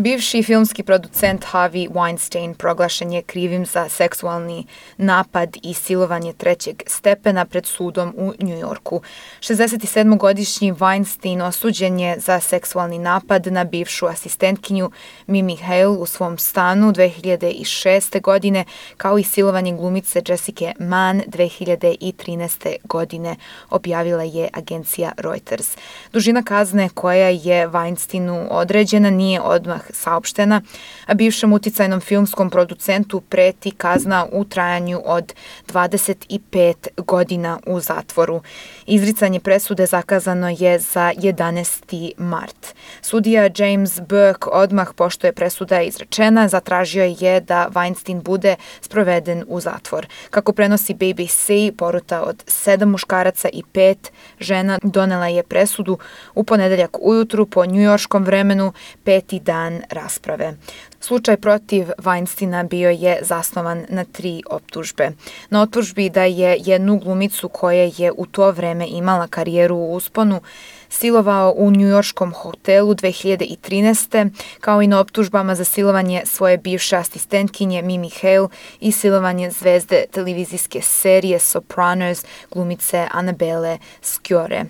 Bivši filmski producent Harvey Weinstein proglašen je krivim za seksualni napad i silovanje trećeg stepena pred sudom u Njujorku. 67-godišnji Weinstein osuđen je za seksualni napad na bivšu asistentkinju Mimi Hale u svom stanu 2006. godine, kao i silovanje glumice Jessica Mann 2013. godine, objavila je agencija Reuters. Dužina kazne koja je Weinsteinu određena nije odmah saopštena, a bivšem uticajnom filmskom producentu preti kazna u trajanju od 25 godina u zatvoru. Izricanje presude zakazano je za 11. mart. Sudija James Burke odmah pošto je presuda izrečena, zatražio je da Weinstein bude sproveden u zatvor. Kako prenosi BBC, poruta od sedam muškaraca i pet žena donela je presudu u ponedeljak ujutru po njujorškom vremenu, peti dan rasprave. Slučaj protiv Weinsteina bio je zasnovan na tri optužbe. Na optužbi da je jednu glumicu koja je u to vreme imala karijeru u usponu silovao u njujorškom hotelu 2013. kao i na optužbama za silovanje svoje bivše asistentkinje Mimi Hale i silovanje zvezde televizijske serije Sopranos glumice Annabelle Sciore.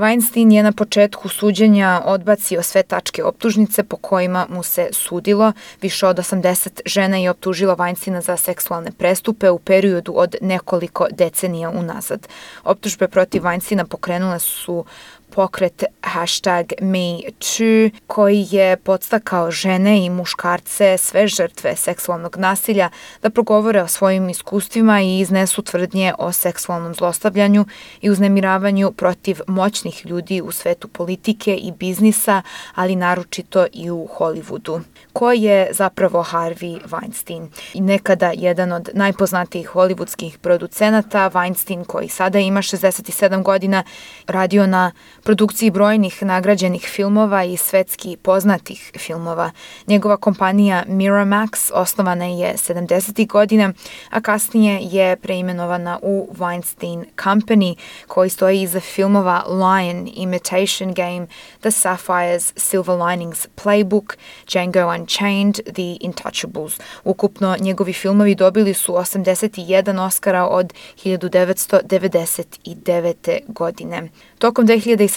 Weinstein je na početku suđenja odbacio sve tačke optužnice po kojima mu se sudilo. Više od 80 žena je optužilo Weinsteina za seksualne prestupe u periodu od nekoliko decenija unazad. Optužbe protiv Weinsteina pokrenule su pokret hashtag MeToo koji je podstakao žene i muškarce, sve žrtve seksualnog nasilja, da progovore o svojim iskustvima i iznesu tvrdnje o seksualnom zlostavljanju i uznemiravanju protiv moćnih ljudi u svetu politike i biznisa, ali naročito i u Hollywoodu. Ko je zapravo Harvey Weinstein? I nekada jedan od najpoznatijih hollywoodskih producenata, Weinstein koji sada ima 67 godina, radio na produkciji brojnih nagrađenih filmova i svetski poznatih filmova. Njegova kompanija Miramax osnovana je 70. godina, a kasnije je preimenovana u Weinstein Company, koji stoji iza filmova Lion, Imitation Game, The Sapphires, Silver Linings Playbook, Django Unchained, The Intouchables. Ukupno njegovi filmovi dobili su 81 Oscara od 1999. godine. Tokom 2017.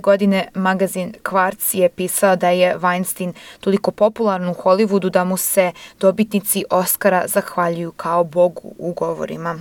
godine magazin Quartz je pisao da je Weinstein toliko popularan u Hollywoodu da mu se dobitnici Oscara zahvaljuju kao bogu u govorima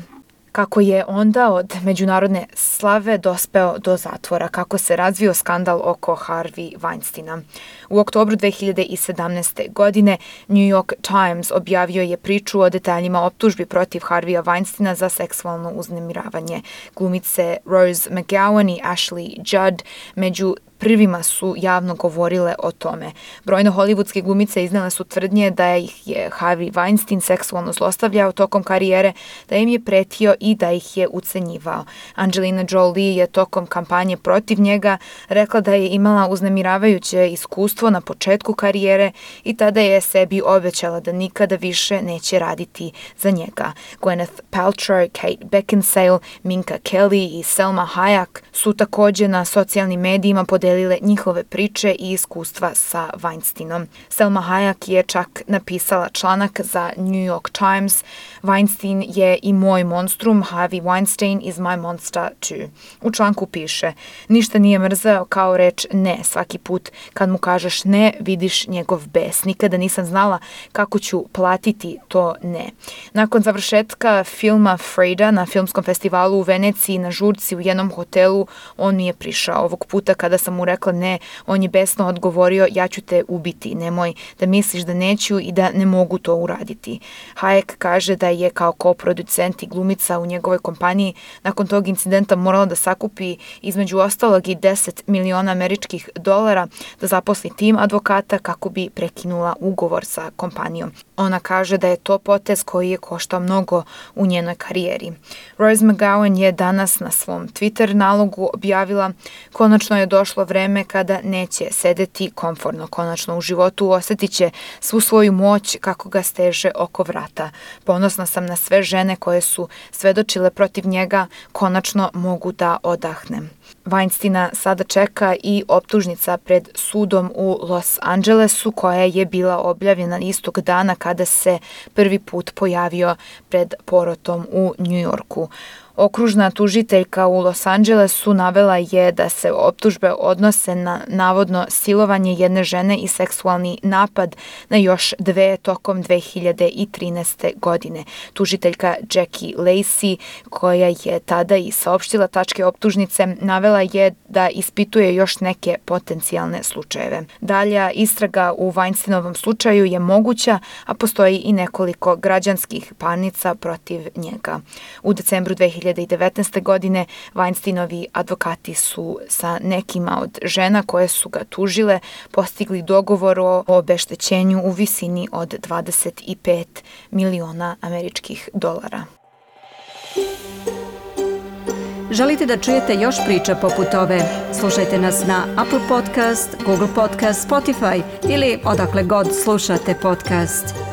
kako je onda od međunarodne slave dospeo do zatvora, kako se razvio skandal oko Harvey Weinsteina. U oktobru 2017. godine New York Times objavio je priču o detaljima optužbi protiv Harveya Weinsteina za seksualno uznemiravanje. Glumice Rose McGowan i Ashley Judd među prvima su javno govorile o tome. Brojne hollywoodske glumice iznele su tvrdnje da ih je Harvey Weinstein seksualno zlostavljao tokom karijere, da im je pretio i da ih je ucenjivao. Angelina Jolie je tokom kampanje protiv njega rekla da je imala uznemiravajuće iskustvo na početku karijere i tada je sebi obećala da nikada više neće raditi za njega. Gwyneth Paltrow, Kate Beckinsale, Minka Kelly i Selma Hayek su takođe na socijalnim medijima podelili podelile njihove priče i iskustva sa Weinsteinom. Selma Hayek je čak napisala članak za New York Times Weinstein je i moj monstrum, Harvey Weinstein is my monster too. U članku piše, ništa nije mrzeo kao reč ne. Svaki put kad mu kažeš ne, vidiš njegov bes. Nikada nisam znala kako ću platiti to ne. Nakon završetka filma Freda na filmskom festivalu u Veneciji na žurci u jednom hotelu, on mi je prišao. Ovog puta kada sam mu rekla ne, on je besno odgovorio ja ću te ubiti, nemoj da misliš da neću i da ne mogu to uraditi. Hayek kaže da je kao koproducent i glumica u njegovoj kompaniji nakon tog incidenta morala da sakupi između ostalog i 10 miliona američkih dolara da zaposli tim advokata kako bi prekinula ugovor sa kompanijom. Ona kaže da je to potez koji je koštao mnogo u njenoj karijeri. Rose McGowan je danas na svom Twitter nalogu objavila konačno je došlo vreme kada neće sedeti komforno. Konačno u životu osetit će svu svoju moć kako ga steže oko vrata. Ponosna sam na sve žene koje su svedočile protiv njega, konačno mogu da odahnem. Weinsteina sada čeka i optužnica pred sudom u Los Angelesu koja je bila objavljena istog dana kada se prvi put pojavio pred porotom u Njujorku. Okružna tužiteljka u Los Angelesu navela je da se optužbe odnose na navodno silovanje jedne žene i seksualni napad na još dve tokom 2013. godine. Tužiteljka Jackie Lacey, koja je tada i saopštila tačke optužnice, navela je da ispituje još neke potencijalne slučajeve. Dalja istraga u Weinsteinovom slučaju je moguća, a postoji i nekoliko građanskih parnica protiv njega. U decembru 2000 2019. godine Weinsteinovi advokati su sa nekima od žena koje su ga tužile postigli dogovor o obeštećenju u visini od 25 miliona američkih dolara. Želite da čujete još priča poput ove? Slušajte nas na Apple Podcast, Google Podcast, Spotify ili odakle god slušate podcast.